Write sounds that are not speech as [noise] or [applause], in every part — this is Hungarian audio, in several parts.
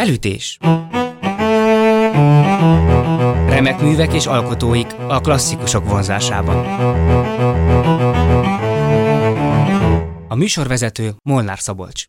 Felütés. Remek művek és alkotóik a klasszikusok vonzásában. A műsorvezető Molnár Szabolcs.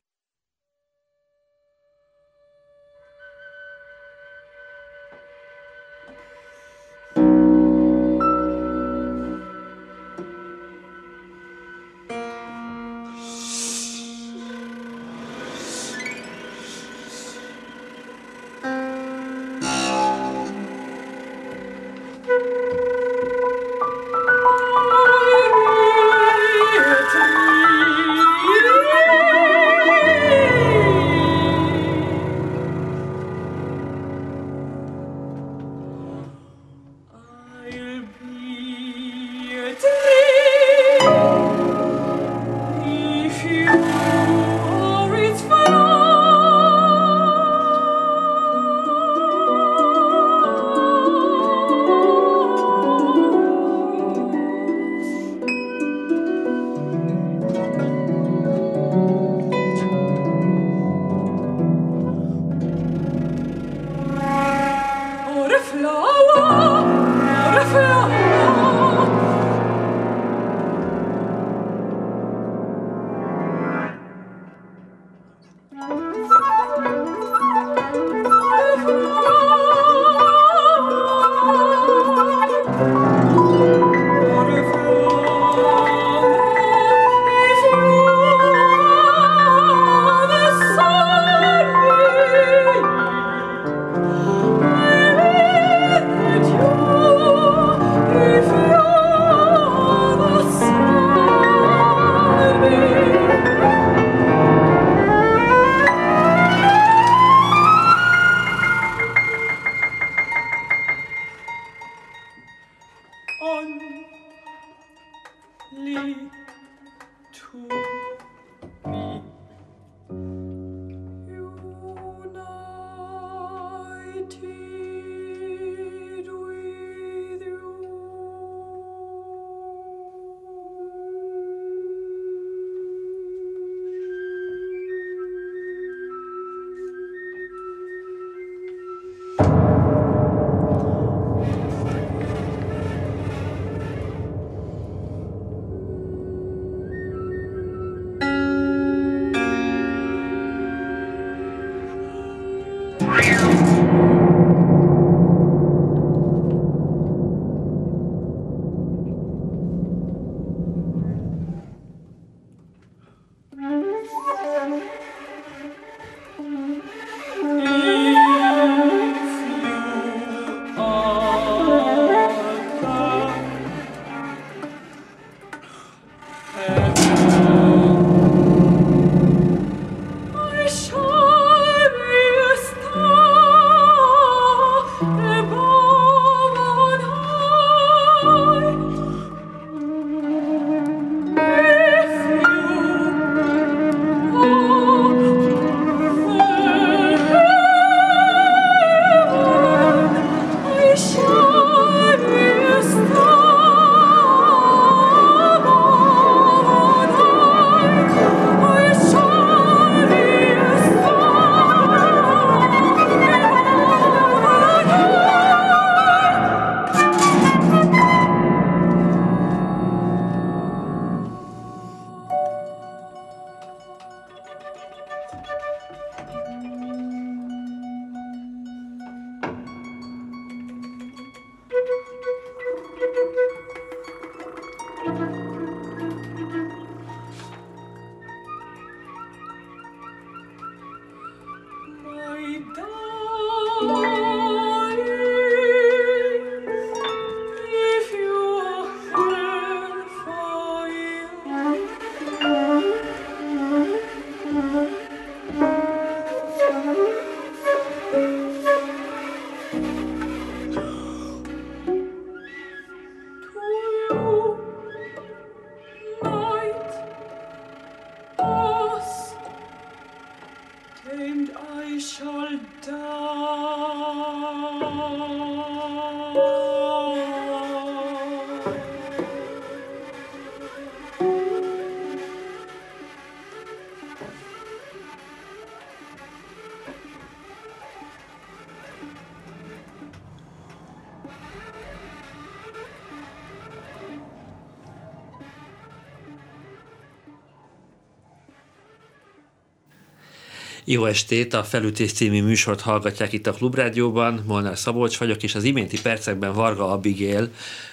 Jó estét! A Felütés című műsort hallgatják itt a Klubrádióban. Molnár Szabolcs vagyok, és az iménti percekben Varga Abigail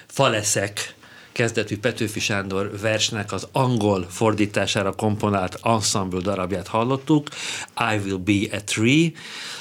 Faleszek kezdetű Petőfi Sándor versnek az angol fordítására komponált ensemble darabját hallottuk, I Will Be a Tree,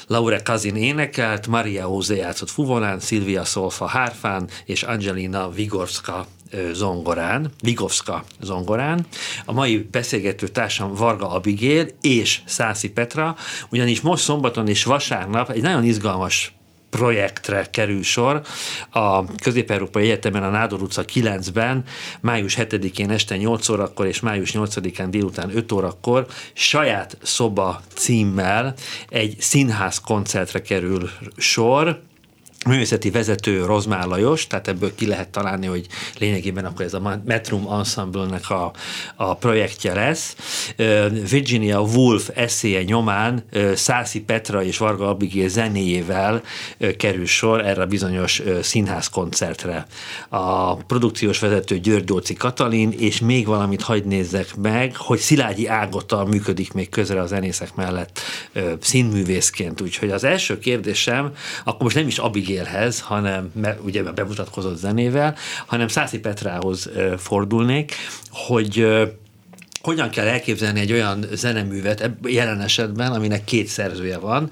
Laura Kazin énekelt, Maria Óze játszott fuvolán, Silvia Szolfa hárfán, és Angelina Vigorska zongorán, Vigovska zongorán. A mai beszélgető társam Varga Abigail és Szászi Petra, ugyanis most szombaton és vasárnap egy nagyon izgalmas projektre kerül sor. A Közép-Európai Egyetemen a Nádor utca 9-ben május 7-én este 8 órakor és május 8-án délután 5 órakor saját szoba címmel egy színház koncertre kerül sor, művészeti vezető Rozmár Lajos, tehát ebből ki lehet találni, hogy lényegében akkor ez a Metrum Ensemble-nek a, a projektje lesz. Virginia Woolf eszéje nyomán Szászi Petra és Varga Abigail zenéjével kerül sor erre a bizonyos színház koncertre. A produkciós vezető György Dóci Katalin, és még valamit hagy nézzek meg, hogy Szilágyi Ágottal működik még közre a zenészek mellett színművészként. Úgyhogy az első kérdésem, akkor most nem is Abigail Abigailhez, hanem ugye bemutatkozott zenével, hanem Szászi Petrához fordulnék, hogy hogyan kell elképzelni egy olyan zeneművet jelen esetben, aminek két szerzője van.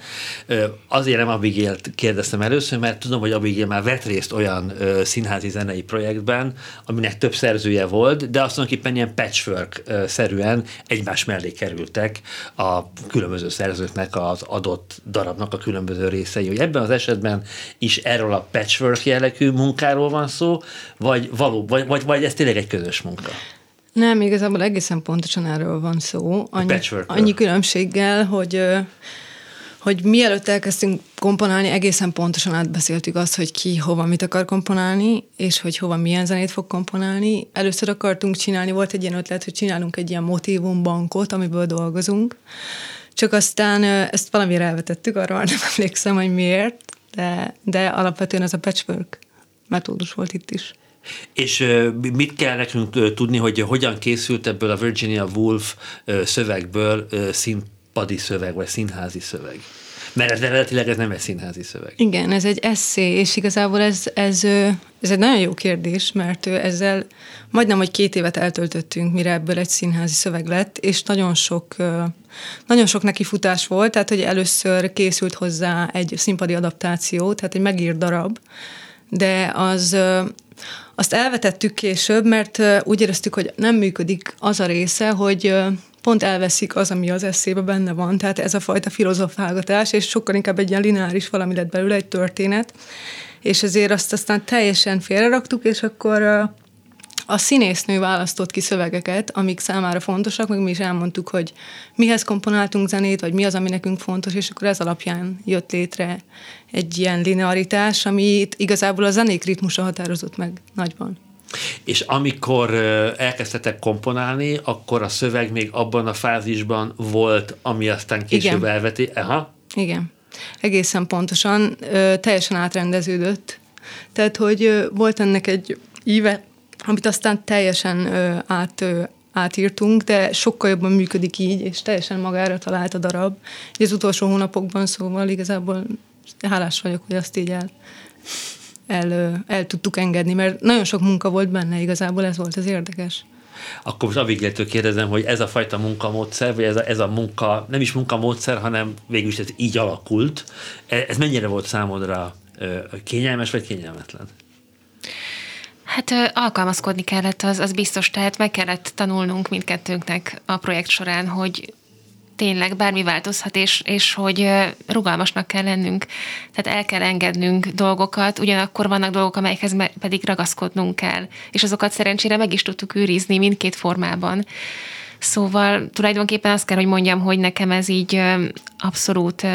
Azért nem Abigail kérdeztem először, mert tudom, hogy Abigail már vett részt olyan színházi zenei projektben, aminek több szerzője volt, de azt tulajdonképpen ilyen patchwork-szerűen egymás mellé kerültek a különböző szerzőknek az adott darabnak a különböző részei. Hogy ebben az esetben is erről a patchwork jellegű munkáról van szó, vagy, való, vagy, vagy, vagy ez tényleg egy közös munka? Nem, igazából egészen pontosan erről van szó. Annyi, annyi különbséggel, hogy hogy mielőtt elkezdtünk komponálni, egészen pontosan átbeszéltük azt, hogy ki hova mit akar komponálni, és hogy hova milyen zenét fog komponálni. Először akartunk csinálni, volt egy ilyen ötlet, hogy csinálunk egy ilyen motivumbankot, amiből dolgozunk, csak aztán ezt valamire elvetettük, arra már nem [laughs] emlékszem, hogy miért, de, de alapvetően ez a patchwork metódus volt itt is. És mit kell nekünk tudni, hogy hogyan készült ebből a Virginia Woolf szövegből színpadi szöveg, vagy színházi szöveg? Mert ez eredetileg ez nem egy színházi szöveg. Igen, ez egy eszé, és igazából ez, ez, ez egy nagyon jó kérdés, mert ezzel majdnem, hogy két évet eltöltöttünk, mire ebből egy színházi szöveg lett, és nagyon sok, nagyon sok neki futás volt, tehát hogy először készült hozzá egy színpadi adaptáció, tehát egy megírt darab, de az azt elvetettük később, mert úgy éreztük, hogy nem működik az a része, hogy pont elveszik az, ami az eszébe benne van, tehát ez a fajta filozofálgatás, és sokkal inkább egy ilyen lineáris valami lett belőle, egy történet, és ezért azt aztán teljesen félreraktuk, és akkor a színésznő választott ki szövegeket, amik számára fontosak, meg mi is elmondtuk, hogy mihez komponáltunk zenét, vagy mi az, ami nekünk fontos, és akkor ez alapján jött létre egy ilyen linearitás, amit igazából a zenék ritmusa határozott meg nagyban. És amikor elkezdtetek komponálni, akkor a szöveg még abban a fázisban volt, ami aztán később Igen. elveti. Aha. Igen. Egészen pontosan, teljesen átrendeződött. Tehát, hogy volt ennek egy íve, amit aztán teljesen ö, át, ö, átírtunk, de sokkal jobban működik így, és teljesen magára talált a darab. Az utolsó hónapokban szóval igazából hálás vagyok, hogy azt így el, el, el tudtuk engedni, mert nagyon sok munka volt benne, igazából ez volt az érdekes. Akkor most Aviglétől kérdezem, hogy ez a fajta munkamódszer, vagy ez a, ez a munka, nem is munkamódszer, hanem végül is ez így alakult. E, ez mennyire volt számodra kényelmes, vagy kényelmetlen? Hát alkalmazkodni kellett, az, az biztos, tehát meg kellett tanulnunk mindkettőnknek a projekt során, hogy tényleg bármi változhat, és, és hogy rugalmasnak kell lennünk. Tehát el kell engednünk dolgokat, ugyanakkor vannak dolgok, amelyekhez pedig ragaszkodnunk kell. És azokat szerencsére meg is tudtuk őrizni mindkét formában. Szóval tulajdonképpen azt kell, hogy mondjam, hogy nekem ez így abszolút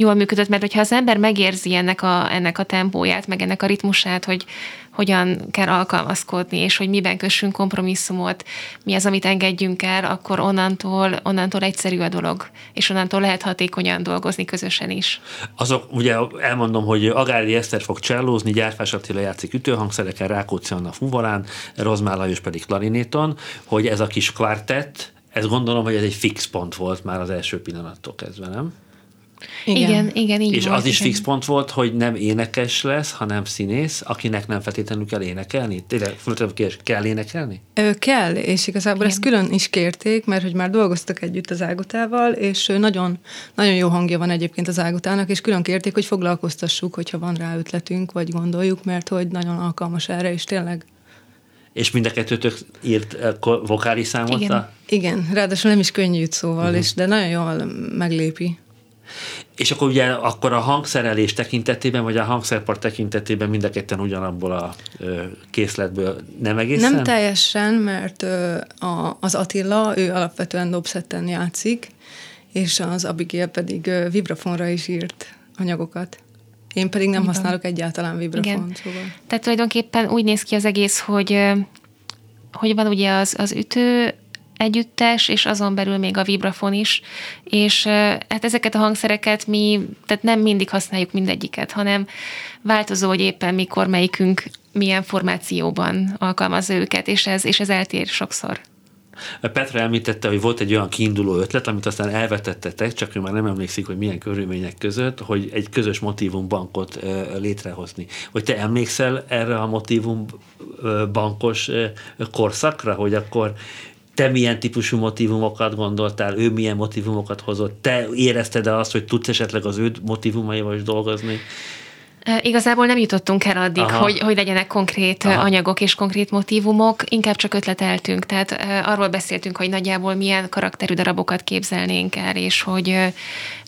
jól működött, mert hogyha az ember megérzi ennek a, ennek a tempóját, meg ennek a ritmusát, hogy hogyan kell alkalmazkodni, és hogy miben kössünk kompromisszumot, mi az, amit engedjünk el, akkor onnantól, onnantól egyszerű a dolog, és onnantól lehet hatékonyan dolgozni közösen is. Azok, ugye elmondom, hogy Agári Eszter fog csellózni, Gyárfás Attila játszik ütőhangszereken, Rákóczi Anna fuvalán, Rozmár Lajos pedig klarinéton, hogy ez a kis kvartett, Ez gondolom, hogy ez egy fix pont volt már az első pillanattól kezdve, nem? Igen, igen, igen így És volt, az is igen. fix pont volt, hogy nem énekes lesz, hanem színész, akinek nem feltétlenül kell énekelni? Tényleg, kérdés, kell énekelni? Ő kell, és igazából Igen. ezt külön is kérték, mert hogy már dolgoztak együtt az Ágotával, és nagyon, nagyon jó hangja van egyébként az Ágotának, és külön kérték, hogy foglalkoztassuk, hogyha van rá ötletünk, vagy gondoljuk, mert hogy nagyon alkalmas erre, és tényleg És mind a kettőtök írt eh, vokális számot? Igen. igen, ráadásul nem is könnyű szóval, uh-huh. és de nagyon jól meglépi. És akkor ugye akkor a hangszerelés tekintetében, vagy a hangszerpart tekintetében mind a ketten ugyanabból a ö, készletből nem egészen? Nem teljesen, mert ö, a, az Attila, ő alapvetően dobszetten játszik, és az Abigail pedig ö, vibrafonra is írt anyagokat. Én pedig nem van. használok egyáltalán vibrafont, Igen. szóval. Tehát tulajdonképpen úgy néz ki az egész, hogy, hogy van ugye az, az ütő együttes, és azon belül még a vibrafon is, és hát ezeket a hangszereket mi, tehát nem mindig használjuk mindegyiket, hanem változó, hogy éppen mikor melyikünk milyen formációban alkalmazza őket, és ez, és ez eltér sokszor. Petra említette, hogy volt egy olyan kiinduló ötlet, amit aztán elvetettetek, csak ő már nem emlékszik, hogy milyen körülmények között, hogy egy közös motivumbankot létrehozni. Hogy te emlékszel erre a motivumbankos korszakra, hogy akkor te milyen típusú motivumokat gondoltál, ő milyen motivumokat hozott, te érezted-e azt, hogy tudsz esetleg az ő motivumaival is dolgozni? Igazából nem jutottunk el addig, Aha. hogy, hogy legyenek konkrét Aha. Anyagok és konkrét motivumok, inkább csak ötleteltünk. Tehát arról beszéltünk, hogy nagyjából milyen karakterű darabokat képzelnénk el, és hogy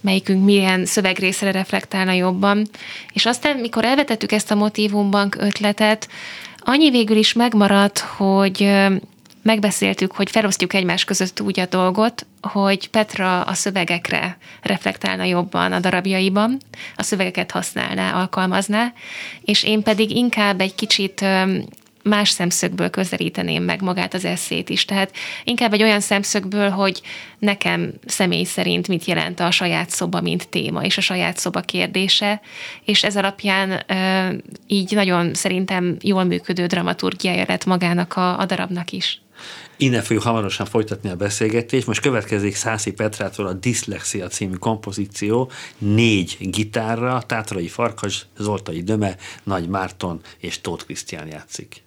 melyikünk milyen szövegrészre reflektálna jobban. És aztán, mikor elvetettük ezt a motivumbank ötletet, annyi végül is megmaradt, hogy megbeszéltük, hogy felosztjuk egymás között úgy a dolgot, hogy Petra a szövegekre reflektálna jobban a darabjaiban, a szövegeket használná, alkalmazná, és én pedig inkább egy kicsit más szemszögből közelíteném meg magát az eszét is. Tehát inkább egy olyan szemszögből, hogy nekem személy szerint mit jelent a saját szoba, mint téma, és a saját szoba kérdése, és ez alapján ö, így nagyon szerintem jól működő dramaturgiája lett magának a, a darabnak is. Innen fogjuk hamarosan folytatni a beszélgetést. Most következik Szászi Petrától a Diszlexia című kompozíció négy gitárra, Tátrai Farkas, Zoltai Döme, Nagy Márton és Tóth Krisztián játszik.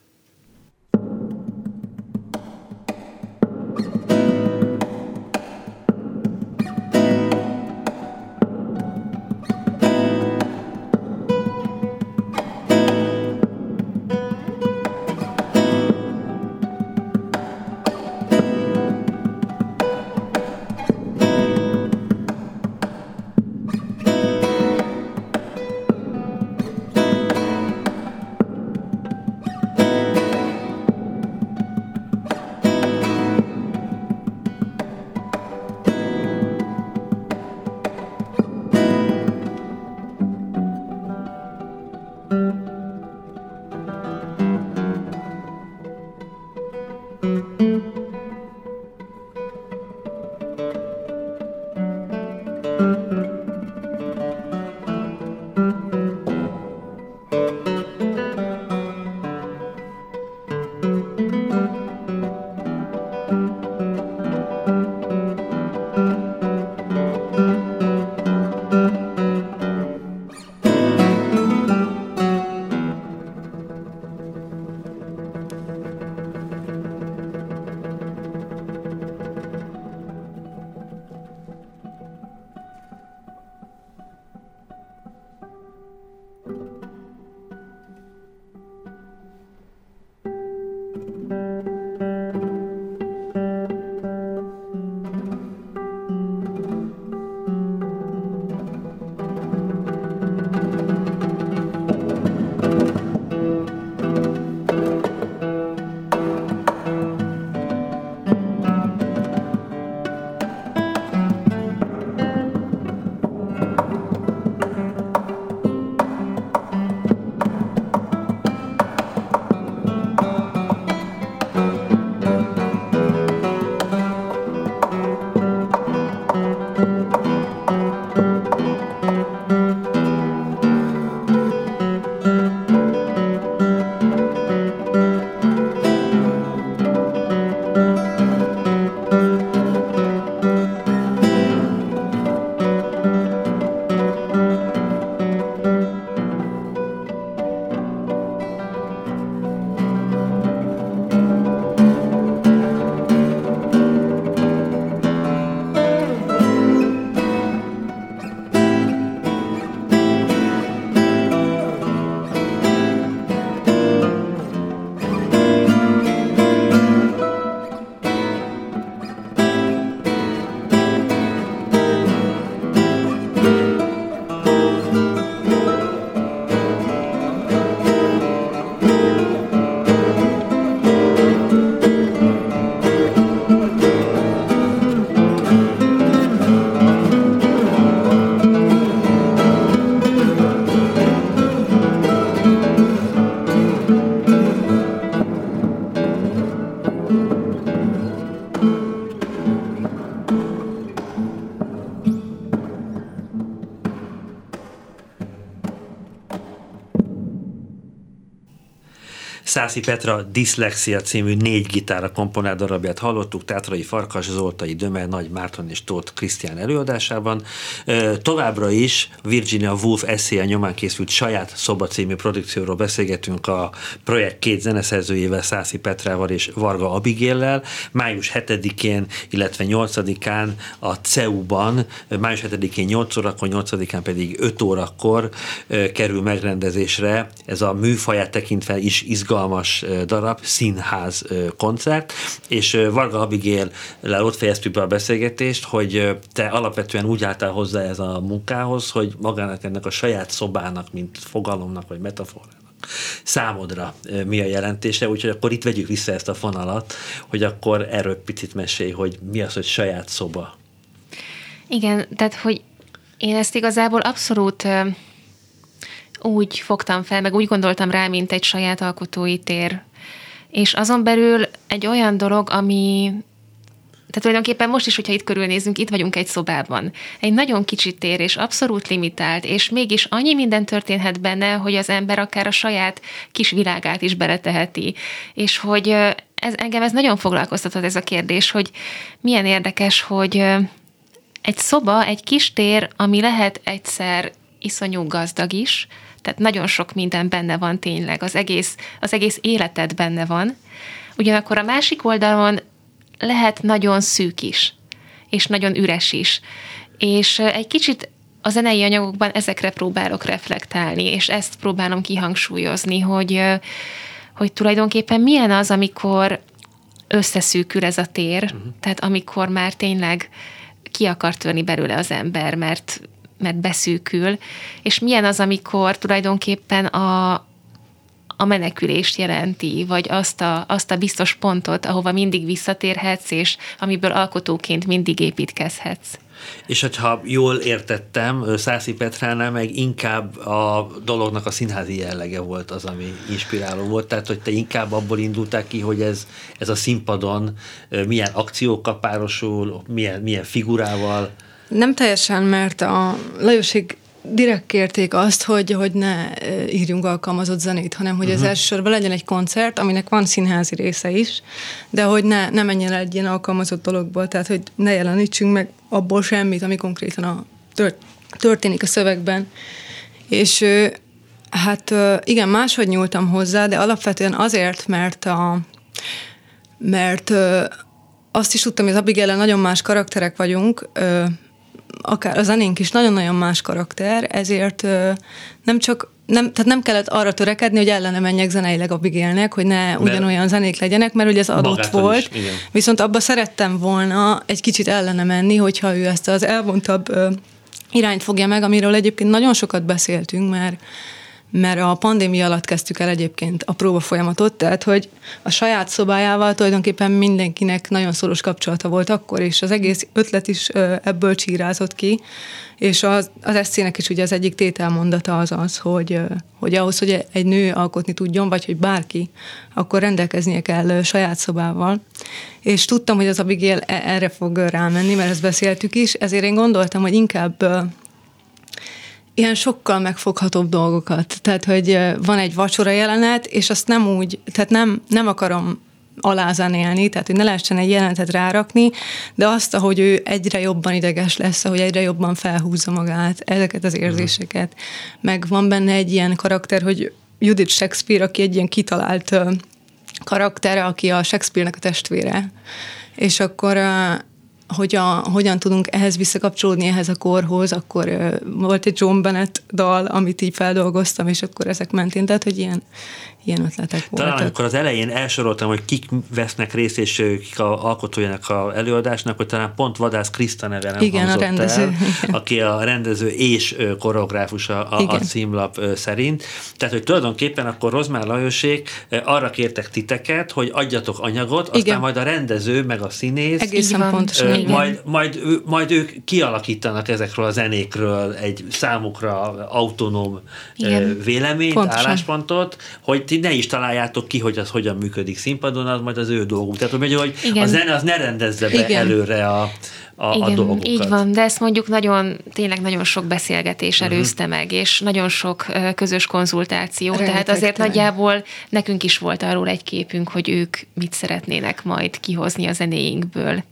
Szászi Petra Diszlexia című négy gitára komponált darabját hallottuk, Tátrai Farkas, Zoltai Dömer, Nagy Márton és Tóth Krisztián előadásában. Továbbra is Virginia Woolf eszéje nyomán készült saját szoba című produkcióról beszélgetünk a projekt két zeneszerzőjével, Szászi Petrával és Varga Abigéllel. Május 7-én, illetve 8-án a CEU-ban, május 7-én 8 órakor, 8-án pedig 5 órakor kerül megrendezésre ez a műfaját tekintve is izgalmas darab, színház koncert, és Varga Abigail ott fejeztük be a beszélgetést, hogy te alapvetően úgy álltál hozzá ez a munkához, hogy magának ennek a saját szobának, mint fogalomnak, vagy metaforának számodra mi a jelentése, úgyhogy akkor itt vegyük vissza ezt a fonalat, hogy akkor erről picit mesélj, hogy mi az, hogy saját szoba. Igen, tehát, hogy én ezt igazából abszolút úgy fogtam fel, meg úgy gondoltam rá, mint egy saját alkotói tér. És azon belül egy olyan dolog, ami tehát tulajdonképpen most is, hogyha itt körülnézünk, itt vagyunk egy szobában. Egy nagyon kicsi tér, és abszolút limitált, és mégis annyi minden történhet benne, hogy az ember akár a saját kis világát is beleteheti. És hogy ez, engem ez nagyon foglalkoztatott ez a kérdés, hogy milyen érdekes, hogy egy szoba, egy kis tér, ami lehet egyszer iszonyú gazdag is, tehát nagyon sok minden benne van tényleg, az egész, az egész életed benne van. Ugyanakkor a másik oldalon lehet nagyon szűk is, és nagyon üres is. És egy kicsit a zenei anyagokban ezekre próbálok reflektálni, és ezt próbálom kihangsúlyozni, hogy, hogy tulajdonképpen milyen az, amikor összeszűkül ez a tér, uh-huh. tehát amikor már tényleg ki akar törni belőle az ember, mert mert beszűkül, és milyen az, amikor tulajdonképpen a, a menekülést jelenti, vagy azt a, azt a biztos pontot, ahova mindig visszatérhetsz, és amiből alkotóként mindig építkezhetsz. És hogyha jól értettem, Szászi Petránál meg inkább a dolognak a színházi jellege volt az, ami inspiráló volt, tehát hogy te inkább abból indultál ki, hogy ez, ez a színpadon milyen akciókkal párosul, milyen, milyen figurával. Nem teljesen, mert a Lajosék direkt kérték azt, hogy, hogy ne írjunk alkalmazott zenét, hanem hogy uh-huh. az mhm. elsősorban legyen egy koncert, aminek van színházi része is, de hogy ne, ne menjen el egy ilyen alkalmazott dologból, tehát hogy ne jelenítsünk meg abból semmit, ami konkrétan a, tört, történik a szövegben. És hát igen, máshogy nyúltam hozzá, de alapvetően azért, mert a mert azt is tudtam, hogy az abigail nagyon más karakterek vagyunk, akár a zenénk is nagyon-nagyon más karakter, ezért nem csak nem, tehát nem kellett arra törekedni, hogy ellene menjek zeneileg a bigélnek, hogy ne ugyanolyan zenék legyenek, mert ugye ez adott volt. Is, viszont abba szerettem volna egy kicsit ellene menni, hogyha ő ezt az elvontabb irányt fogja meg, amiről egyébként nagyon sokat beszéltünk, mert mert a pandémia alatt kezdtük el egyébként a próba folyamatot, tehát hogy a saját szobájával tulajdonképpen mindenkinek nagyon szoros kapcsolata volt akkor, és az egész ötlet is ebből csírázott ki, és az, az eszének is ugye az egyik tételmondata az az, hogy, hogy ahhoz, hogy egy nő alkotni tudjon, vagy hogy bárki, akkor rendelkeznie kell saját szobával. És tudtam, hogy az Abigail e, erre fog rámenni, mert ezt beszéltük is, ezért én gondoltam, hogy inkább ilyen sokkal megfoghatóbb dolgokat. Tehát, hogy van egy vacsora jelenet, és azt nem úgy, tehát nem, nem akarom élni, tehát hogy ne lehessen egy jelenetet rárakni, de azt, ahogy ő egyre jobban ideges lesz, ahogy egyre jobban felhúzza magát, ezeket az érzéseket. Meg van benne egy ilyen karakter, hogy Judith Shakespeare, aki egy ilyen kitalált karakter, aki a Shakespeare-nek a testvére. És akkor hogy a, hogyan tudunk ehhez visszakapcsolódni, ehhez a korhoz, akkor uh, volt egy John Bennett dal, amit így feldolgoztam, és akkor ezek mentén, tehát hogy ilyen, ilyen ötletek voltak. Talán amikor az elején elsoroltam, hogy kik vesznek részt, és kik a alkotójának a előadásnak, hogy talán pont Vadász Kriszta neve nem igen, a rendező. El, igen. aki a rendező és koreográfus a, a, a címlap szerint. Tehát, hogy tulajdonképpen akkor Rozmár Lajosék arra kértek titeket, hogy adjatok anyagot, aztán igen. majd a rendező meg a színész Egészen pontosan, majd, majd, majd ők kialakítanak ezekről a zenékről egy számukra autonóm igen. véleményt, pontosan. álláspontot, hogy ti ne is találjátok ki, hogy az hogyan működik színpadon, az majd az ő dolguk. Tehát, hogy, hogy a zene az ne rendezze be Igen. előre a, a, Igen, a dolgokat. így van, de ezt mondjuk nagyon, tényleg nagyon sok beszélgetés Mhm. előzte uh-huh. meg, és nagyon sok közös konzultáció, Rengeteg tehát azért tényleg. nagyjából nekünk is volt arról egy képünk, hogy ők mit szeretnének majd kihozni a zenéinkből.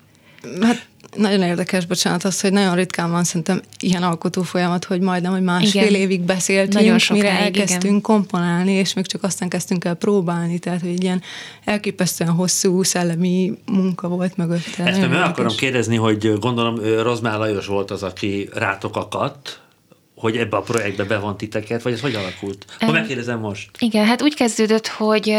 Hát nagyon érdekes, bocsánat, az, hogy nagyon ritkán van szerintem ilyen alkotó folyamat, hogy majdnem, hogy másfél Igen. évig beszéltünk, Nagyon mire sokáig, elkezdtünk igen. komponálni, és még csak aztán kezdtünk el próbálni, tehát hogy egy ilyen elképesztően hosszú szellemi munka volt mögötte. Ezt Nagyon meg akarom kérdezni, hogy gondolom Rozmár Lajos volt az, aki rátok akadt, hogy ebbe a projektbe bevont titeket, vagy ez hogy alakult? Ha Em, megkérdezem most. Igen, hát úgy kezdődött, hogy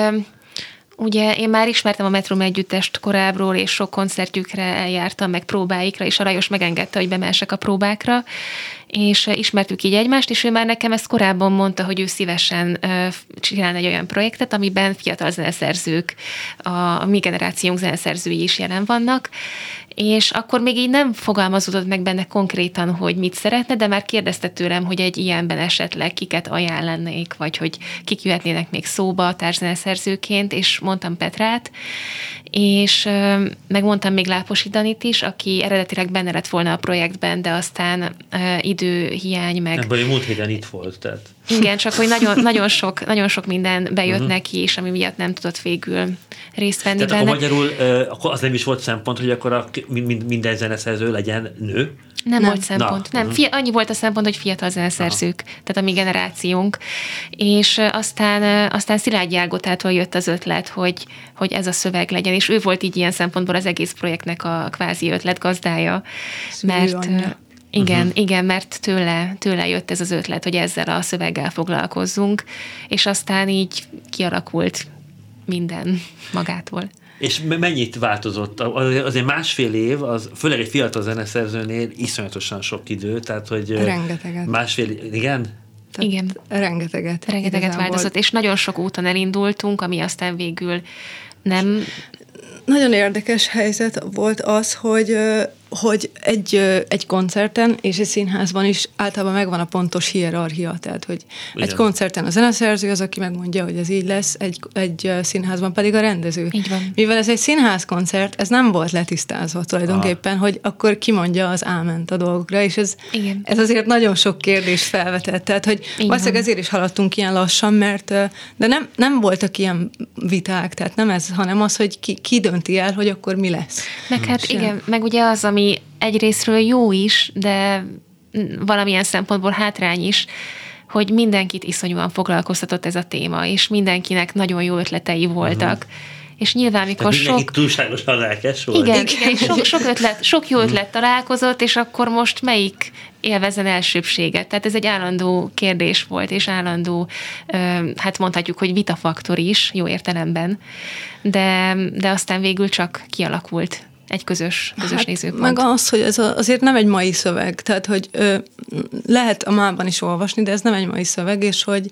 ugye én már ismertem a Metrum együttest korábbról, és sok koncertjükre eljártam, meg próbáikra, és a Rajos megengedte, hogy bemelsek a próbákra, és ö, ismertük így egymást, és ő már nekem ezt korábban mondta, hogy ő szívesen ö, csinálna egy olyan projektet, amiben fiatal zeneszerzők, a, a mi generációnk zeneszerzői is jelen vannak, és akkor még így nem fogalmazódott meg benne konkrétan, hogy mit szeretne, de már kérdezte tőlem, hogy egy ilyenben esetleg kiket ajánlanék, vagy hogy kik jöhetnének még szóba társzeneszerzőként, és mondtam Petrát, és megmondtam még Láposi Danit is, aki eredetileg benne lett volna a projektben, de aztán időhiány, meg Ebből múlt héten itt volt, tehát. Igen, csak hogy nagyon, [laughs] nagyon, sok, nagyon sok minden bejött uh-huh. neki, és ami miatt nem tudott végül részt venni Tehát benne. akkor magyarul akkor az nem is volt szempont, hogy akkor a, mind, mind- minden zeneszerző legyen nő. Nem, Nem. volt szempont. Na, nem, fia, annyi volt a szempont, hogy fiatal zeneszerzők, tehát a mi generációnk. És aztán, aztán Szilágyi Ágotától jött az ötlet, hogy, hogy ez a szöveg legyen, és ő volt így ilyen szempontból az egész projektnek a kvázi ötletgazdája. Mert Szülőanyja. Igen, uh-huh. igen, mert tőle, tőle jött ez az ötlet, hogy ezzel a szöveggel foglalkozzunk, és aztán így kialakult minden magától. És me- mennyit változott? Az- Azért másfél év, az főleg egy fiatal zeneszerzőnél iszonyatosan sok idő, tehát hogy Rengeteget. másfél, igen? Tehát Igen. Rengeteget. Rengeteget igazából. változott, és nagyon sok úton elindultunk, ami aztán végül nem Nagyon érdekes helyzet volt az, hogy, hogy egy, egy koncerten és egy színházban is általában megvan a pontos hierarchia, tehát hogy Igen. egy koncerten a zeneszerző az, aki megmondja, hogy ez így lesz, egy, egy színházban pedig a rendező. Így van. Mivel ez egy színházkoncert, ez nem volt letisztázva tulajdonképpen, hogy akkor ki mondja az áment a dolgokra, és ez, Igen. ez azért nagyon sok kérdést felvetett, tehát hogy Így valószínűleg ezért is haladtunk ilyen lassan, mert de nem, nem voltak ilyen viták, tehát nem ez, hanem az, hogy ki, ki dönti el, hogy akkor mi lesz. Meg hát Sem. igen, meg ugye az, ami egyrésztről jó is, de valamilyen szempontból hátrány is, hogy mindenkit iszonyúan foglalkoztatott ez a téma, és mindenkinek nagyon jó ötletei voltak. Uh-huh. És nyilván, mikor Tehát sok... túlságosan lelkes volt. Igen, igen, és sok, sok, ötlet, sok jó ötlet találkozott, és akkor most melyik élvezen elsőbséget? Tehát ez egy állandó kérdés volt, és állandó, hát mondhatjuk, hogy vitafaktor is, jó értelemben, de, de aztán végül csak kialakult egy közös, közös hát, nézőpont. Meg az, hogy ez a, azért nem egy mai szöveg, tehát hogy ö, lehet a mában is olvasni, de ez nem egy mai szöveg, és hogy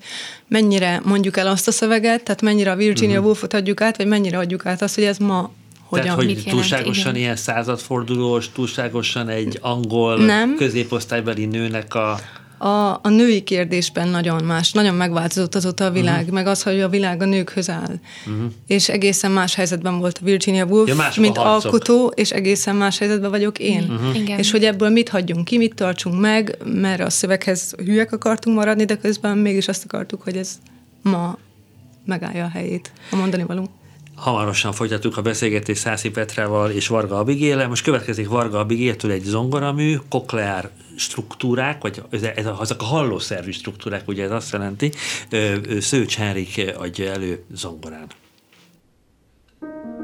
mennyire mondjuk el azt a szöveget, tehát mennyire a Virginia uh-huh. Woolfot adjuk át, vagy mennyire adjuk át azt, hogy ez ma hogyan. Tehát, hogy mit jelent, túlságosan igen. ilyen századfordulós, túlságosan egy angol Nem. középosztálybeli nőnek a... A, a női kérdésben nagyon más, nagyon megváltozott azóta a világ, Mhm. uh-huh. meg az, hogy a világ a nőkhöz áll. Uh-huh. És egészen más helyzetben volt a Virginia Woolf, Ja, mások a mint harcok. alkotó, és egészen más helyzetben vagyok én. Uh-huh. Igen. És hogy ebből mit hagyjunk ki, mit tartsunk meg, mert a szöveghez hülyek akartunk maradni, de közben mégis azt akartuk, hogy ez ma megállja a helyét, a mondani valunk. Hamarosan folytatjuk a beszélgetést Szászi Petrával és Varga Abigéle. Most következik Varga Abigéltől egy zongoramű, kokleár struktúrák, vagy ez, ez, azok a hallószervű struktúrák, ugye ez azt jelenti, Szőcs Henrik adja elő zongorán. Thank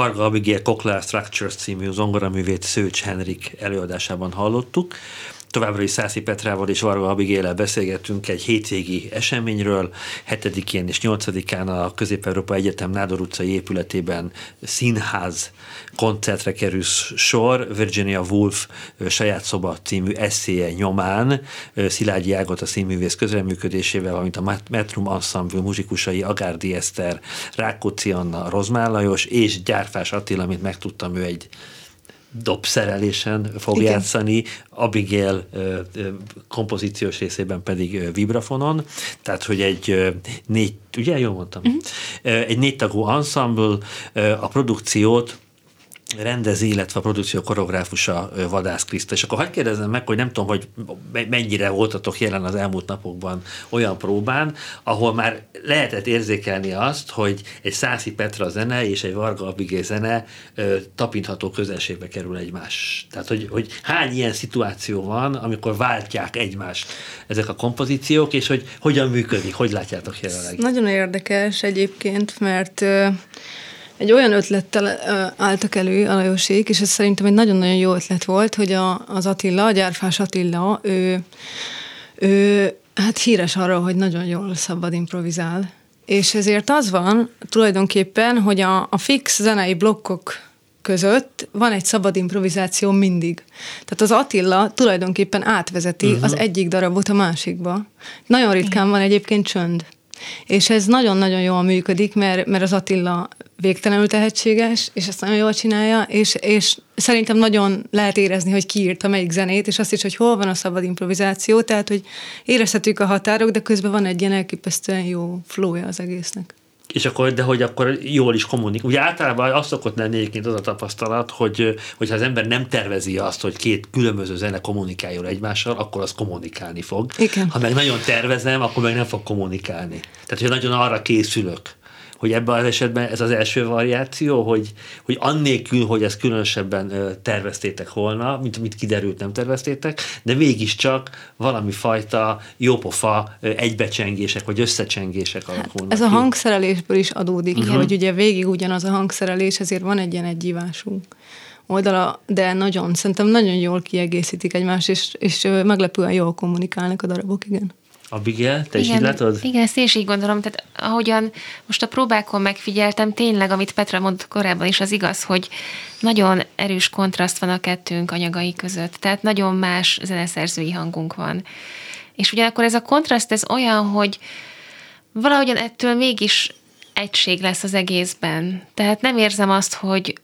Varga Abigail Cochlear Structures című zongoraművét Szőcs Henrik előadásában hallottuk. Továbbra is Szászi Petrával és Varga Abigéllel beszélgettünk egy hétvégi eseményről. 7-én és 8-án a Közép-Európa Egyetem Nádor utcai épületében színház koncertre kerül sor. Virginia Woolf saját szoba című eszéje nyomán Szilágyi Ágot a színművész közreműködésével, valamint a Metrum Ensemble muzsikusai Agárdi Eszter, Rákóczi Anna, Rozmán Lajos és Gyárfás Attila, amit megtudtam, ő egy dobszerelésen fog Igen. játszani, Abigail kompozíciós részében pedig vibrafonon, tehát hogy egy négy, ugye jól mondtam? Uh-huh. Egy négy tagú ensemble a produkciót rendezi, illetve a produkció koreográfusa Vadász Kriszta. És akkor hagyd kérdezzem meg, hogy nem tudom, hogy mennyire voltatok jelen az elmúlt napokban olyan próbán, ahol már lehetett érzékelni azt, hogy egy Szászi Petra zene és egy Varga Abigé zene tapintható közelségbe kerül egymás. Tehát, hogy, hogy hány ilyen szituáció van, amikor váltják egymást ezek a kompozíciók, és hogy hogyan működik, hogy látjátok jelenleg? Nagyon érdekes egyébként, mert egy olyan ötlettel álltak elő a Lajosék, és ez szerintem egy nagyon-nagyon jó ötlet volt, hogy a, az Attila, a gyárfás Attila, ő, ő hát híres arról, hogy nagyon jól szabad improvizál. És ezért az van tulajdonképpen, hogy a, a fix zenei blokkok között van egy szabad improvizáció mindig. Tehát az Attila tulajdonképpen átvezeti uh-huh. az egyik darabot a másikba. Nagyon ritkán van egyébként csönd. És ez nagyon-nagyon jól működik, mert, mert az Attila végtelenül tehetséges, és ezt nagyon jól csinálja, és, és szerintem nagyon lehet érezni, hogy kiírta melyik zenét, és azt is, hogy hol van a szabad improvizáció, tehát, hogy érezhetők a határok, de közben van egy ilyen elképesztően jó flója az egésznek és akkor, de hogy akkor jól is kommunikál. Ugye általában azt szokott lenni egyébként az a tapasztalat, hogy hogyha az ember nem tervezi azt, hogy két különböző zene kommunikáljon egymással, akkor az kommunikálni fog. Igen. Ha meg nagyon tervezem, akkor meg nem fog kommunikálni. Tehát, hogy nagyon arra készülök, hogy ebben az esetben ez az első variáció, hogy, hogy annélkül, hogy ezt különösebben terveztétek volna, mint mit kiderült, nem terveztétek, de mégiscsak valami fajta jópofa egybecsengések, vagy összecsengések hát alakulnak. Ez a hangszerelésből is adódik, uh-huh. hogy ugye végig ugyanaz a hangszerelés, ezért van egy ilyen egyívású oldala, de nagyon, szerintem nagyon jól kiegészítik egymást, és, és meglepően jól kommunikálnak a darabok, igen. Abigail, te igen, is így látod? Igen, ezt én is így gondolom. Tehát ahogyan most a próbákon megfigyeltem, tényleg, amit Petra mondott korábban is, az igaz, hogy nagyon erős kontraszt van a kettőnk anyagai között. Tehát nagyon más zeneszerzői hangunk van. És ugyanakkor ez a kontraszt, ez olyan, hogy valahogyan ettől mégis egység lesz az egészben. Tehát nem érzem azt, hogy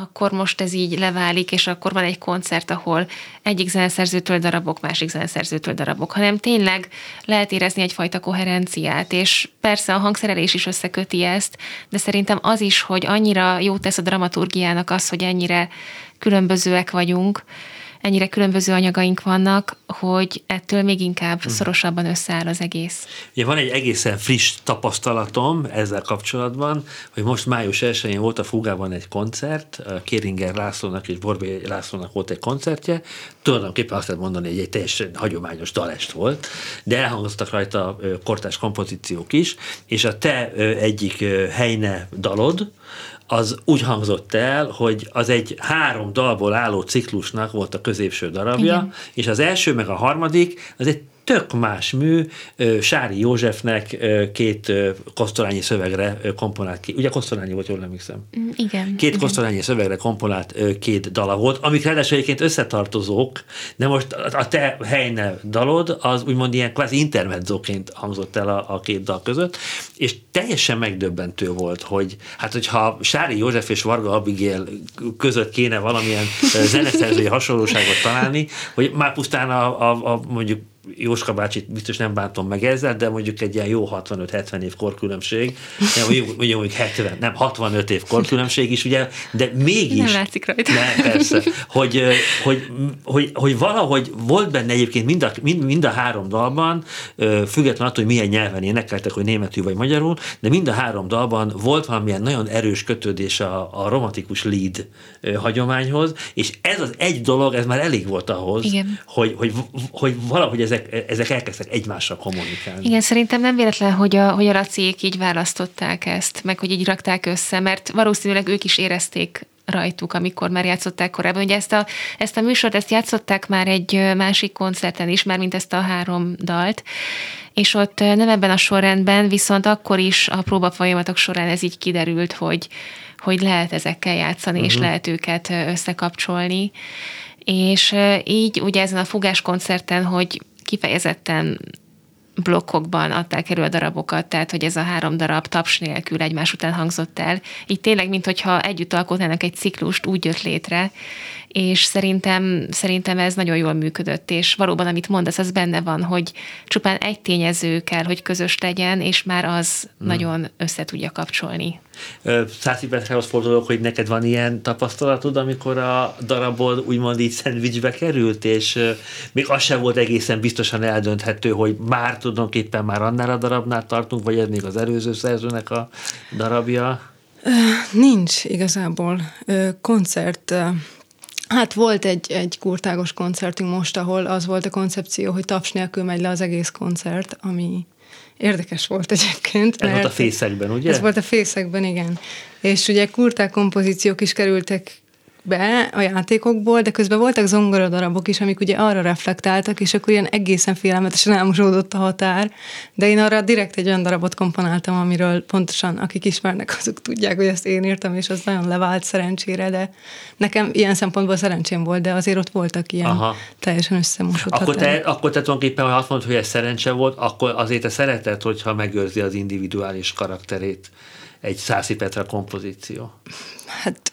akkor most ez így leválik, és akkor van egy koncert, ahol egyik zeneszerzőtől darabok, másik zeneszerzőtől darabok, hanem tényleg lehet érezni egyfajta koherenciát, és persze a hangszerelés is összeköti ezt, de szerintem az is, hogy annyira jót tesz a dramaturgiának az, hogy ennyire különbözőek vagyunk, ennyire különböző anyagaink vannak, hogy ettől még inkább hmm. szorosabban összeáll az egész. Ugye van egy egészen friss tapasztalatom ezzel kapcsolatban, hogy most május 1-én volt a Fugában egy koncert, Kéringer Lászlónak és Borbé Lászlónak volt egy koncertje, tulajdonképpen azt lehet mondani, hogy egy teljesen hagyományos dalest volt, de elhangoztak rajta kortás kompozíciók is, és a te egyik helyne dalod, az úgy hangzott el, hogy az egy három dalból álló ciklusnak volt a középső darabja, Igen. és az első meg a harmadik, az egy tök más mű, Sári Józsefnek két kosztolányi szövegre komponált ki. Ugye kosztolányi volt, jól emlékszem? Mm, igen. Két kosztolányi szövegre komponált két dala volt, amik ráadásul egyébként összetartozók, de most a te helyne dalod, az úgymond ilyen kvázi intermedzóként hangzott el a, a két dal között, és teljesen megdöbbentő volt, hogy hát hogyha Sári József és Varga Abigail között kéne valamilyen zeneszerzői hasonlóságot találni, hogy már pusztán a, a, a mondjuk Jóska bácsit biztos nem bántom meg ezzel, de mondjuk egy ilyen jó 65-70 év korkülönbség, mondjuk, mondjuk 70, nem 65 év korkülönbség is, ugye, de mégis. Nem látszik rajta. Ne, persze, hogy, hogy, hogy, hogy, valahogy volt benne egyébként mind a, mind, mind a három dalban, függetlenül attól, hogy milyen nyelven énekeltek, hogy németül vagy magyarul, de mind a három dalban volt valamilyen nagyon erős kötődés a, a romantikus lead hagyományhoz, és ez az egy dolog, ez már elég volt ahhoz, Igen. hogy, hogy, hogy valahogy ez ezek, ezek elkezdtek egymással kommunikálni. Igen, szerintem nem véletlen, hogy a, hogy a raciék így választották ezt, meg hogy így rakták össze, mert valószínűleg ők is érezték rajtuk, amikor már játszották korábban. Ugye ezt a, ezt a műsort, ezt játszották már egy másik koncerten is, már mint ezt a három dalt, és ott nem ebben a sorrendben, viszont akkor is a próba folyamatok során ez így kiderült, hogy, hogy lehet ezekkel játszani, uh-huh. és mhm. lehet őket összekapcsolni. És így ugye ezen a fugás koncerten, hogy kifejezetten blokkokban adták elő a darabokat, tehát hogy ez a három darab taps nélkül egymás után hangzott el. Így tényleg, mintha együtt alkotnának egy ciklust, úgy jött létre, és szerintem, szerintem ez nagyon jól működött, és valóban, amit mondasz, az benne van, hogy csupán egy tényező kell, hogy közös legyen, és már az hmm. nagyon össze tudja kapcsolni. Szászi Petrához fordulok, hogy neked van ilyen tapasztalatod, amikor a darabod úgymond így szendvicsbe került, és még az sem volt egészen biztosan eldönthető, hogy már tulajdonképpen már annál a darabnál tartunk, vagy ez még az előző szerzőnek a darabja? Nincs igazából. Koncert Hát volt egy, egy kurtágos koncertünk most, ahol az volt a koncepció, hogy taps nélkül megy le az egész koncert, ami érdekes volt egyébként. Ez volt a fészekben, ugye? Ez volt a fészekben, igen. És ugye kurták kompozíciók is kerültek be a játékokból, de közben voltak zongoradarabok is, amik ugye arra reflektáltak, és akkor ilyen egészen félelmetesen elmosódott a határ, de én arra direkt egy olyan darabot komponáltam, amiről pontosan akik ismernek, azok tudják, hogy ezt én írtam, és az nagyon levált szerencsére, de nekem ilyen szempontból szerencsém volt, de azért ott voltak ilyen Aha. teljesen összemosott akkor te, akkor te tulajdonképpen, ha azt mondod, hogy ez szerencse volt, akkor azért te szereted, hogyha megőrzi az individuális karakterét egy Szászi Petra kompozíció. Hát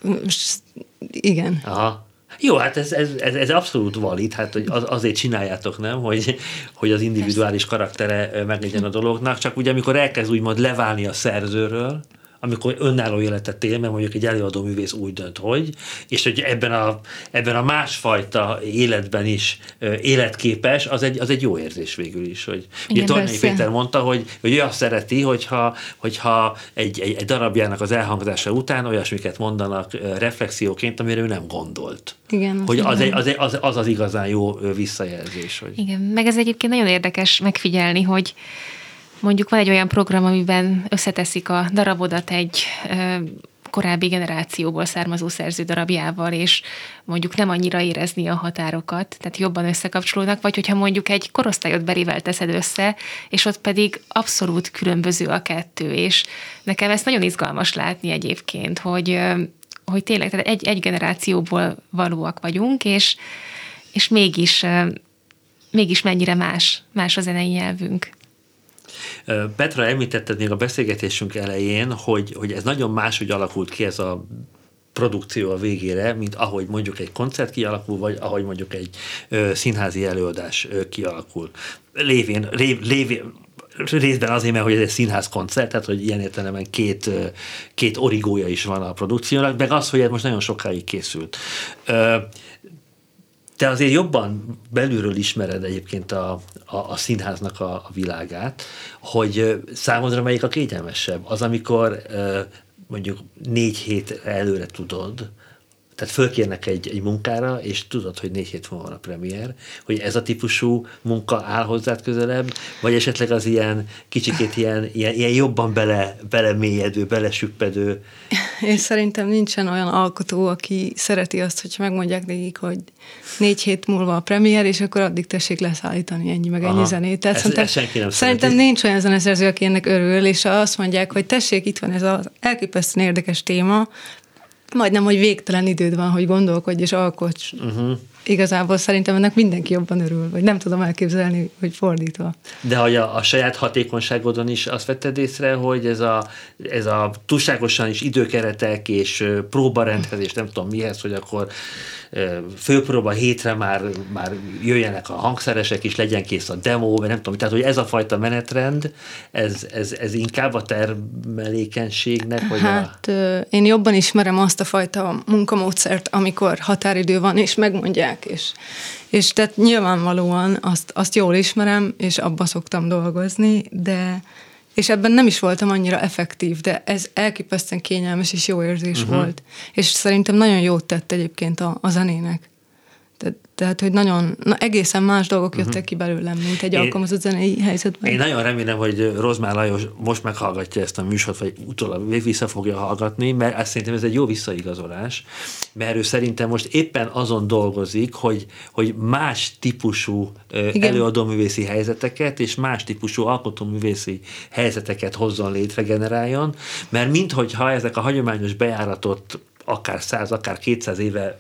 igen. Aha. Jó, hát ez, ez, ez, ez abszolút valid, hát hogy az, azért csináljátok, nem, hogy, hogy az individuális karaktere meglegyen a dolognak, csak ugye amikor elkezd úgymond leválni a szerzőről, amikor önálló életet él, mert mondjuk egy előadó művész úgy dönt, hogy, és hogy ebben a, ebben a másfajta életben is életképes, az egy, az egy jó érzés végül is. Hogy, Igen, ugye Tornai Péter mondta, hogy, hogy ő azt szereti, hogyha, hogyha egy, egy, egy darabjának az elhangzása után olyasmiket mondanak reflexióként, amire ő nem gondolt. Igen, hogy az, egy, az, egy, az, az az igazán jó visszajelzés. Hogy... Igen, meg ez egyébként nagyon érdekes megfigyelni, hogy mondjuk van egy olyan program, amiben összeteszik a darabodat egy korábbi generációból származó szerző darabjával, és mondjuk nem annyira érezni a határokat, tehát jobban összekapcsolódnak, vagy hogyha mondjuk egy korosztályot berivel teszed össze, és ott pedig abszolút különböző a kettő, és nekem ezt nagyon izgalmas látni egyébként, hogy, hogy tényleg tehát egy, egy generációból valóak vagyunk, és, és mégis, mégis mennyire más, más a zenei nyelvünk. Petra, említetted még a beszélgetésünk elején, hogy, hogy ez nagyon máshogy alakult ki ez a produkció a végére, mint ahogy mondjuk egy koncert kialakul, vagy ahogy mondjuk egy ö, színházi előadás ö, kialakul. Lévén, lév, lévén, részben azért, mert hogy ez egy színház koncert, tehát hogy ilyen értelemben két, két origója is van a produkciónak, meg az, hogy ez most nagyon sokáig készült. Ö, te azért jobban belülről ismered egyébként a, a, a színháznak a, a világát, hogy számodra melyik a kényelmesebb? Az, amikor mondjuk négy hét előre tudod, tehát fölkérnek egy, egy munkára, és tudod, hogy négy hét múlva van a premier, hogy ez a típusú munka áll hozzád közelebb, vagy esetleg az ilyen kicsikét ilyen, ilyen, ilyen jobban bele, belemélyedő, belesüppedő. Én szerintem nincsen olyan alkotó, aki szereti azt, hogy megmondják nekik, hogy négy hét múlva a premier, és akkor addig tessék leszállítani ennyi meg ennyi Aha. zenét. Tehát ezt, ezt senki nem szerintem szereti. nincs olyan zeneszerző, aki ennek örül, és azt mondják, hogy tessék, itt van ez az elképesztően érdekes téma, majdnem, hogy végtelen időd van, hogy gondolkodj és alkots. Uh-huh. Igazából szerintem ennek mindenki jobban örül, vagy nem tudom elképzelni, hogy fordítva. De hogy a, a saját hatékonyságodon is azt vetted észre, hogy ez a, ez a túlságosan is időkeretek és próbarendezés, nem tudom mihez, hogy akkor főpróba hétre már, már jöjjenek a hangszeresek, és legyen kész a demo, vagy nem tudom, tehát hogy ez a fajta menetrend, ez, ez, ez inkább a termelékenységnek, vagy Hát a... én jobban ismerem azt a fajta munkamódszert, amikor határidő van, és megmondják, és, és tehát nyilvánvalóan azt, azt jól ismerem, és abba szoktam dolgozni, de és ebben nem is voltam annyira effektív, de ez elképesztően kényelmes és jó érzés uh-huh. volt. És szerintem nagyon jót tett egyébként a, a zenének. Tehát, hogy nagyon, na, egészen más dolgok jöttek uh-huh. ki belőlem, mint egy alkalmazott zenei helyzetben. Én nagyon remélem, hogy Rozmár Lajos most meghallgatja ezt a műsort, vagy utólag vissza fogja hallgatni, mert azt szerintem ez egy jó visszaigazolás, mert ő szerintem most éppen azon dolgozik, hogy, hogy más típusú Igen. előadóművészi helyzeteket és más típusú alkotóművészi helyzeteket hozzon létre, generáljon, mert minthogyha ezek a hagyományos bejáratott akár száz, akár 200 éve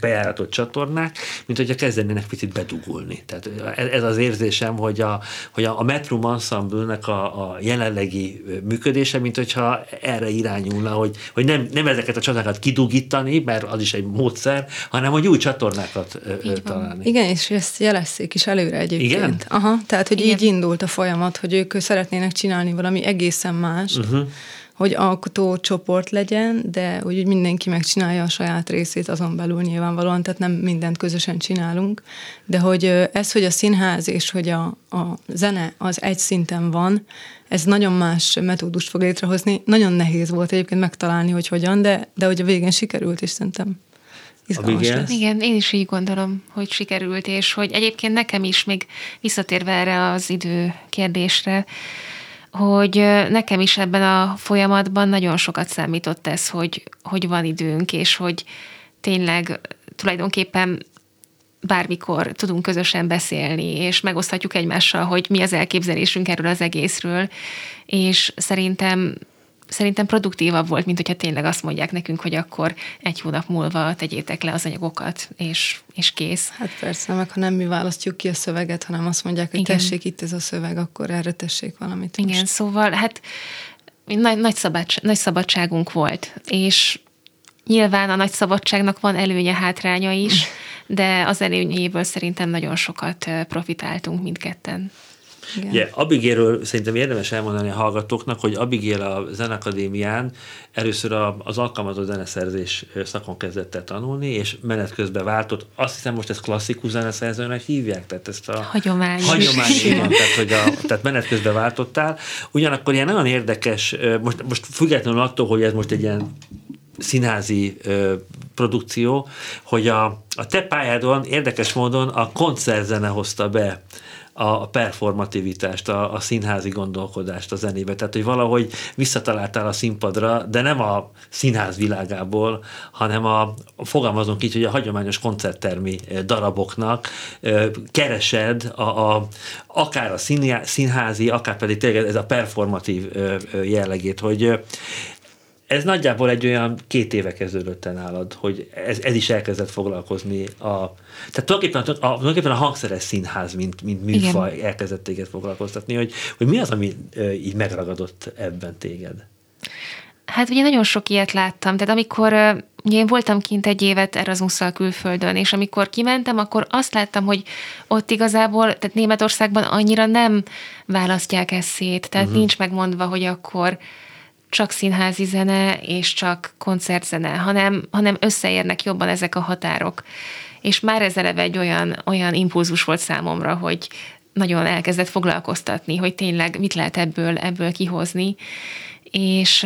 bejáratott csatornák, mint hogyha kezdenének picit bedugulni. Tehát ez az érzésem, hogy a, hogy a Metrum Ensemble-nek a, a jelenlegi működése, mint hogyha erre irányulna, hogy, hogy nem, nem ezeket a csatornákat kidugítani, mert az is egy módszer, hanem hogy új csatornákat így találni. Van. Igen, és ezt jelezték is előre egyébként. Igen? Aha, tehát, hogy Igen. így indult a folyamat, hogy ők szeretnének csinálni valami egészen más, uh-huh hogy alkotó csoport legyen, de úgy mindenki megcsinálja a saját részét azon belül nyilvánvalóan, tehát nem mindent közösen csinálunk, de hogy ez, hogy a színház és hogy a, a zene az egy szinten van, ez nagyon más metódust fog létrehozni. Nagyon nehéz volt egyébként megtalálni, hogy hogyan, de, de hogy a végén sikerült, és szerintem. Igen, én is így gondolom, hogy sikerült, és hogy egyébként nekem is még visszatérve erre az idő kérdésre, hogy nekem is ebben a folyamatban nagyon sokat számított ez, hogy, hogy van időnk, és hogy tényleg tulajdonképpen bármikor tudunk közösen beszélni, és megoszthatjuk egymással, hogy mi az elképzelésünk erről az egészről, és szerintem szerintem produktívabb volt, mint hogyha tényleg azt mondják nekünk, hogy akkor egy hónap múlva tegyétek le az anyagokat, és, és kész. Hát persze, meg ha nem mi választjuk ki a szöveget, hanem azt mondják, hogy Igen. tessék itt ez a szöveg, akkor erre tessék valamit. Igen, most. szóval hát nagy, nagy, szabadság, nagy szabadságunk volt, és nyilván a nagy szabadságnak van előnye, hátránya is, [laughs] de az előnyéből szerintem nagyon sokat profitáltunk mindketten. Igen. Ugye, Abigéről szerintem érdemes elmondani a hallgatóknak, hogy Abigél a Zenakadémián először az alkalmazott zeneszerzés szakon kezdett el tanulni, és menet közben váltott. Azt hiszem, most ezt klasszikus zeneszerzőnek hívják, tehát ezt a hagyományos. Hagyomány, tehát, hogy a, tehát menet közben váltottál. Ugyanakkor ilyen nagyon érdekes, most, most függetlenül attól, hogy ez most egy ilyen színházi ö, produkció, hogy a, a te pályádon érdekes módon a koncertzene hozta be a performativitást, a, a színházi gondolkodást a zenébe. Tehát, hogy valahogy visszataláltál a színpadra, de nem a színház világából, hanem a, fogalmazunk így, hogy a hagyományos koncerttermi daraboknak keresed a, a, akár a színházi, akár pedig tényleg ez a performatív jellegét, hogy ez nagyjából egy olyan két éve kezdődött el nálad, hogy ez, ez is elkezdett foglalkozni a... Tehát tulajdonképpen a, a, tulajdonképpen a hangszeres színház, mint, mint műfaj Igen. elkezdett téged foglalkoztatni, hogy, hogy mi az, ami így megragadott ebben téged? Hát ugye nagyon sok ilyet láttam, tehát amikor ugye én voltam kint egy évet Erasmusszal külföldön, és amikor kimentem, akkor azt láttam, hogy ott igazából, tehát Németországban annyira nem választják ezt szét, tehát uh-huh. nincs megmondva, hogy akkor csak színházi zene és csak koncertzene, hanem, hanem összeérnek jobban ezek a határok. És már ez eleve egy olyan, olyan impulzus volt számomra, hogy nagyon elkezdett foglalkoztatni, hogy tényleg mit lehet ebből, ebből kihozni. És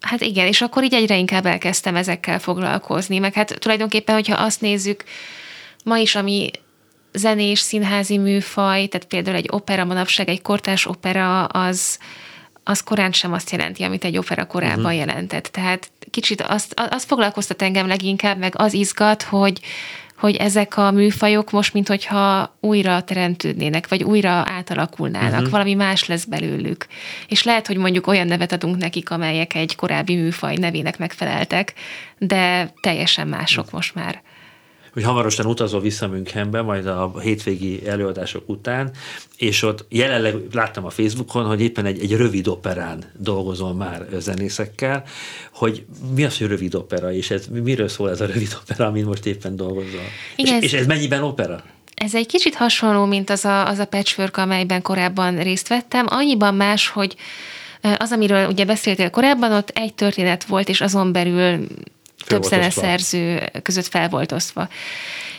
hát igen, és akkor így egyre inkább elkezdtem ezekkel foglalkozni, meg hát tulajdonképpen, hogyha azt nézzük, ma is, ami zenés, színházi műfaj, tehát például egy opera manapság, egy kortás opera, az, az korán sem azt jelenti, amit egy opera korábban uh-huh. jelentett. Tehát kicsit azt, azt foglalkoztat engem leginkább, meg az izgat, hogy, hogy ezek a műfajok most, mint hogyha újra teremtődnének, vagy újra átalakulnának, uh-huh. valami más lesz belőlük. És lehet, hogy mondjuk olyan nevet adunk nekik, amelyek egy korábbi műfaj nevének megfeleltek, de teljesen mások most már hogy hamarosan utazol vissza Münchenbe, majd a hétvégi előadások után, és ott jelenleg láttam a Facebookon, hogy éppen egy, egy rövid operán dolgozol már zenészekkel, hogy mi az, hogy rövid opera, és ez, miről szól ez a rövid opera, amin most éppen dolgozol? Igen, és, és ez mennyiben opera? Ez egy kicsit hasonló, mint az a, az a patchwork, amelyben korábban részt vettem, annyiban más, hogy az, amiről ugye beszéltél korábban, ott egy történet volt, és azon belül több zeneszerző között fel volt osztva.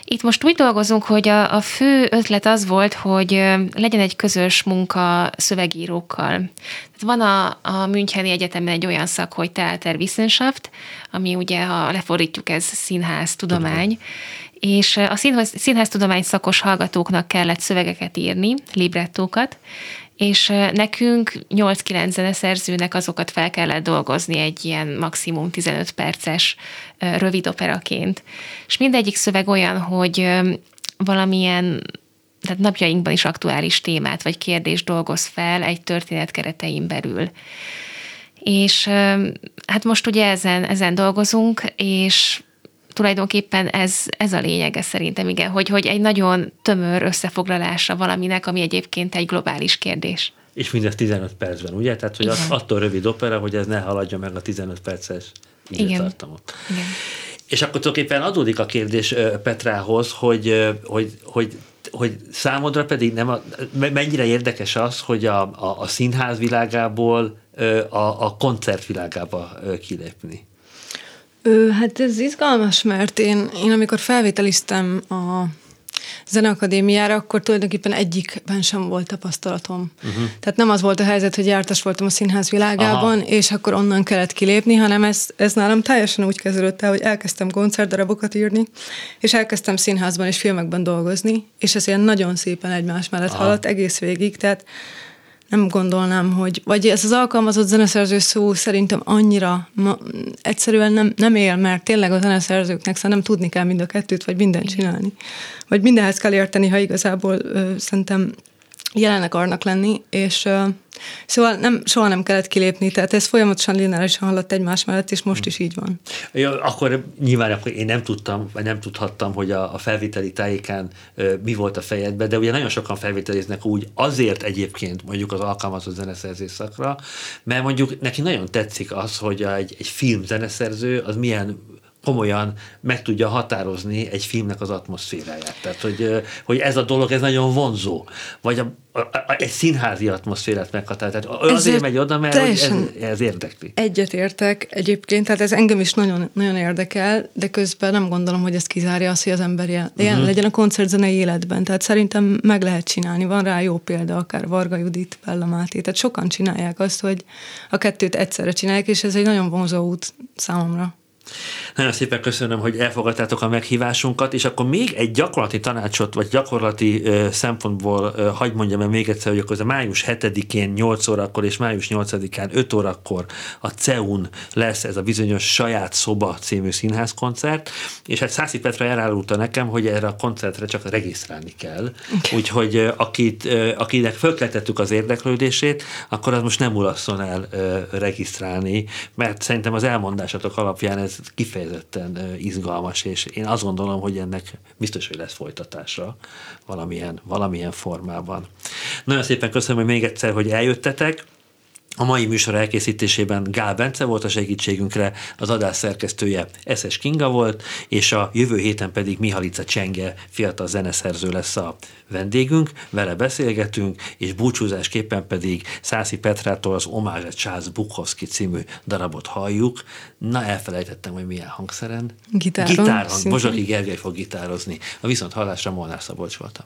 Itt most úgy dolgozunk, hogy a, a fő ötlet az volt, hogy legyen egy közös munka szövegírókkal. Tehát van a, a Müncheni Egyetemen egy olyan szak, hogy Theater Wissenschaft, ami ugye, ha lefordítjuk, ez színház tudomány, és a színház, színháztudomány szakos hallgatóknak kellett szövegeket írni, librettókat, és nekünk 8-9 zeneszerzőnek azokat fel kellett dolgozni egy ilyen maximum 15 perces rövid operaként. És mindegyik szöveg olyan, hogy valamilyen tehát napjainkban is aktuális témát vagy kérdést dolgoz fel egy történet keretein belül. És hát most ugye ezen, ezen dolgozunk, és tulajdonképpen ez, ez a lényege szerintem, igen, hogy, hogy egy nagyon tömör összefoglalása valaminek, ami egyébként egy globális kérdés. És mindez 15 percben, ugye? Tehát, hogy az, attól rövid opera, hogy ez ne haladja meg a 15 perces időtartamot. Igen. igen. És akkor tulajdonképpen adódik a kérdés Petrához, hogy, hogy, hogy hogy számodra pedig nem a, mennyire érdekes az, hogy a, a, a színház világából a, a koncert világába kilépni? Ö, hát ez izgalmas, mert én, én amikor felvételiztem a zeneakadémiára, akkor tulajdonképpen egyikben sem volt tapasztalatom. Uh-huh. Tehát nem az volt a helyzet, hogy jártas voltam a színház világában, Aha. és akkor onnan kellett kilépni, hanem ez, ez nálam teljesen úgy kezdődött el, hogy elkezdtem koncertdarabokat írni, és elkezdtem színházban és filmekben dolgozni, és ez ilyen nagyon szépen egymás mellett Aha. haladt egész végig, tehát nem gondolnám, hogy, vagy ez az alkalmazott zeneszerző szó szerintem annyira ma, egyszerűen nem, nem él, mert tényleg a zeneszerzőknek szerintem tudni kell mind a kettőt, vagy mindent csinálni. Vagy mindenhez kell érteni, ha igazából ö, szerintem jelen akarnak lenni, és uh, szóval nem, soha nem kellett kilépni, tehát ez folyamatosan lineárisan haladt egymás mellett, és most is így van. Ja, akkor nyilván akkor én nem tudtam, vagy nem tudhattam, hogy a, a felvételi tájékán uh, mi volt a fejedben, de ugye nagyon sokan felvételiznek úgy azért egyébként mondjuk az alkalmazott zeneszerzés szakra, mert mondjuk neki nagyon tetszik az, hogy egy, egy film zeneszerző az milyen komolyan meg tudja határozni egy filmnek az atmoszféráját. Tehát, hogy, hogy ez a dolog, ez nagyon vonzó. Vagy a, a, a, egy színházi atmoszférát meghatározni. Tehát azért Ezért megy oda, mert ez, ez érdekli. Egyet értek egyébként, tehát ez engem is nagyon, nagyon érdekel, de közben nem gondolom, hogy ez kizárja azt, hogy az ember jelen, uh-huh. legyen a koncertzenei életben. Tehát szerintem meg lehet csinálni. Van rá jó példa, akár Varga Judit, Bella Máté. Tehát sokan csinálják azt, hogy a kettőt egyszerre csinálják, és ez egy nagyon vonzó út számomra. Nagyon szépen köszönöm, hogy elfogadtátok a meghívásunkat, és akkor még egy gyakorlati tanácsot, vagy gyakorlati uh, szempontból uh, hagyd mondjam el még egyszer, hogy akkor ez a május 7-én 8 órakor és május 8-án 5 órakor a CEUN lesz ez a bizonyos Saját Szoba című színházkoncert, és hát Szászi Petra elárulta nekem, hogy erre a koncertre csak regisztrálni kell. [laughs] Úgyhogy uh, akit, uh, akinek fölkeltettük az érdeklődését, akkor az most nem ulasszon el uh, regisztrálni, mert szerintem az elmondásatok alapján ez kifejezetten izgalmas, és én azt gondolom, hogy ennek biztos, hogy lesz folytatása valamilyen, valamilyen formában. Nagyon szépen köszönöm, hogy még egyszer, hogy eljöttetek. A mai műsor elkészítésében Gál Bence volt a segítségünkre, az adás szerkesztője Eszes Kinga volt, és a jövő héten pedig Mihalica Csenge fiatal zeneszerző lesz a vendégünk, vele beszélgetünk, és búcsúzásképpen pedig Szászi Petrától az Omázsa Csász Bukowski című darabot halljuk. Na, elfelejtettem, hogy milyen hangszeren. Gitáron. Gitárhang. Bozsaki Gergely fog gitározni. A viszont hallásra Molnár Szabolcs voltam.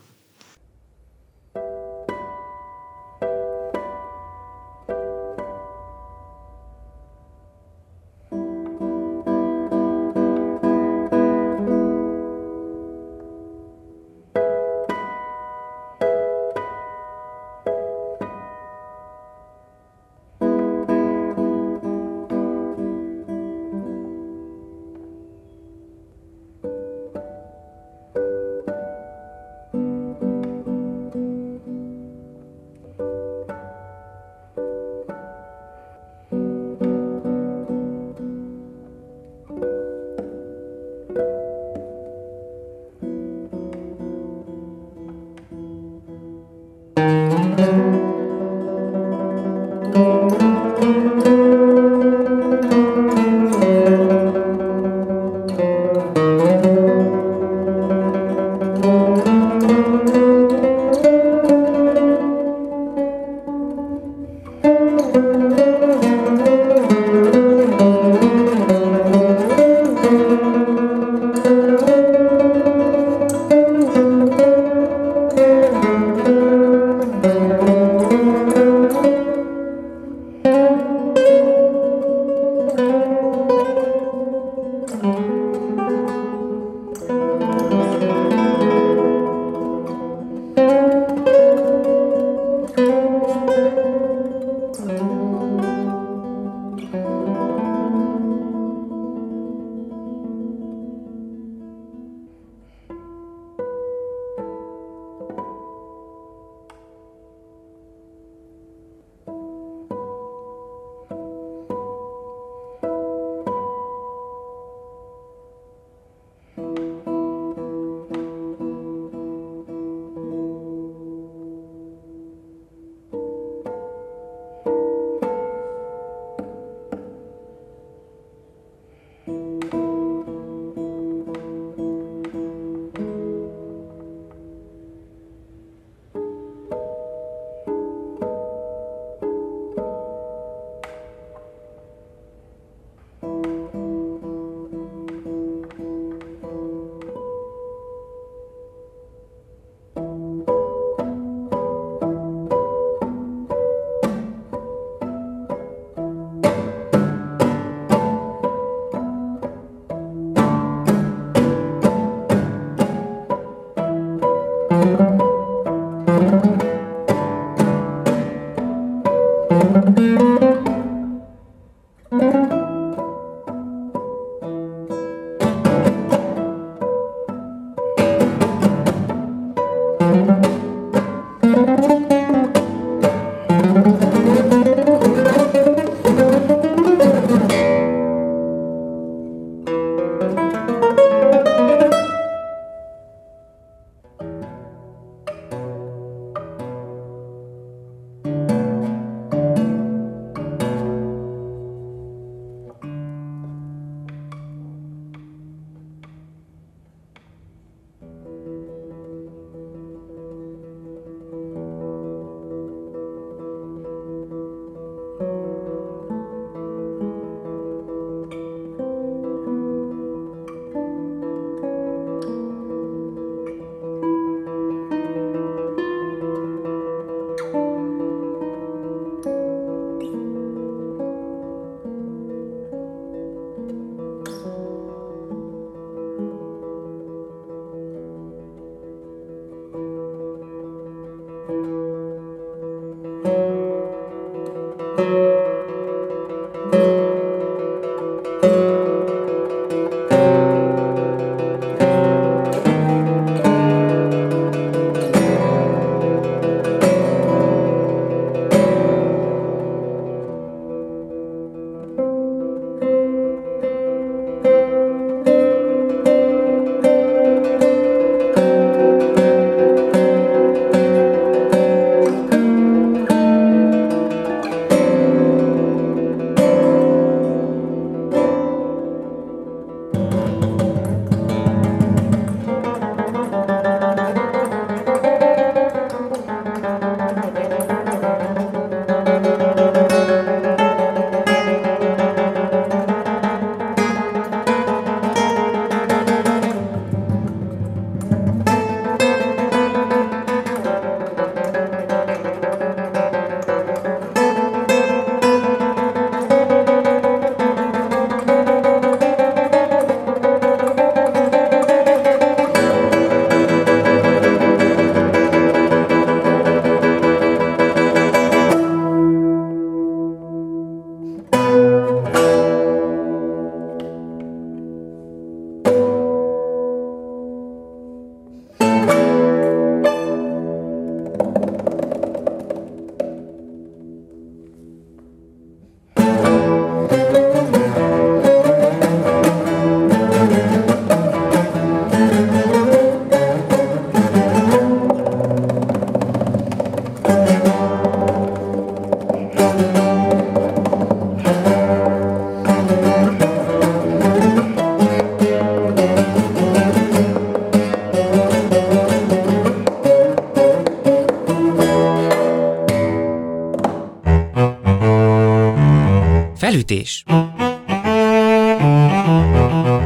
Felütés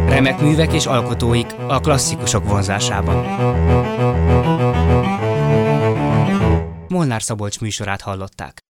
Remek művek és alkotóik a klasszikusok vonzásában. Molnár Szabolcs műsorát hallották.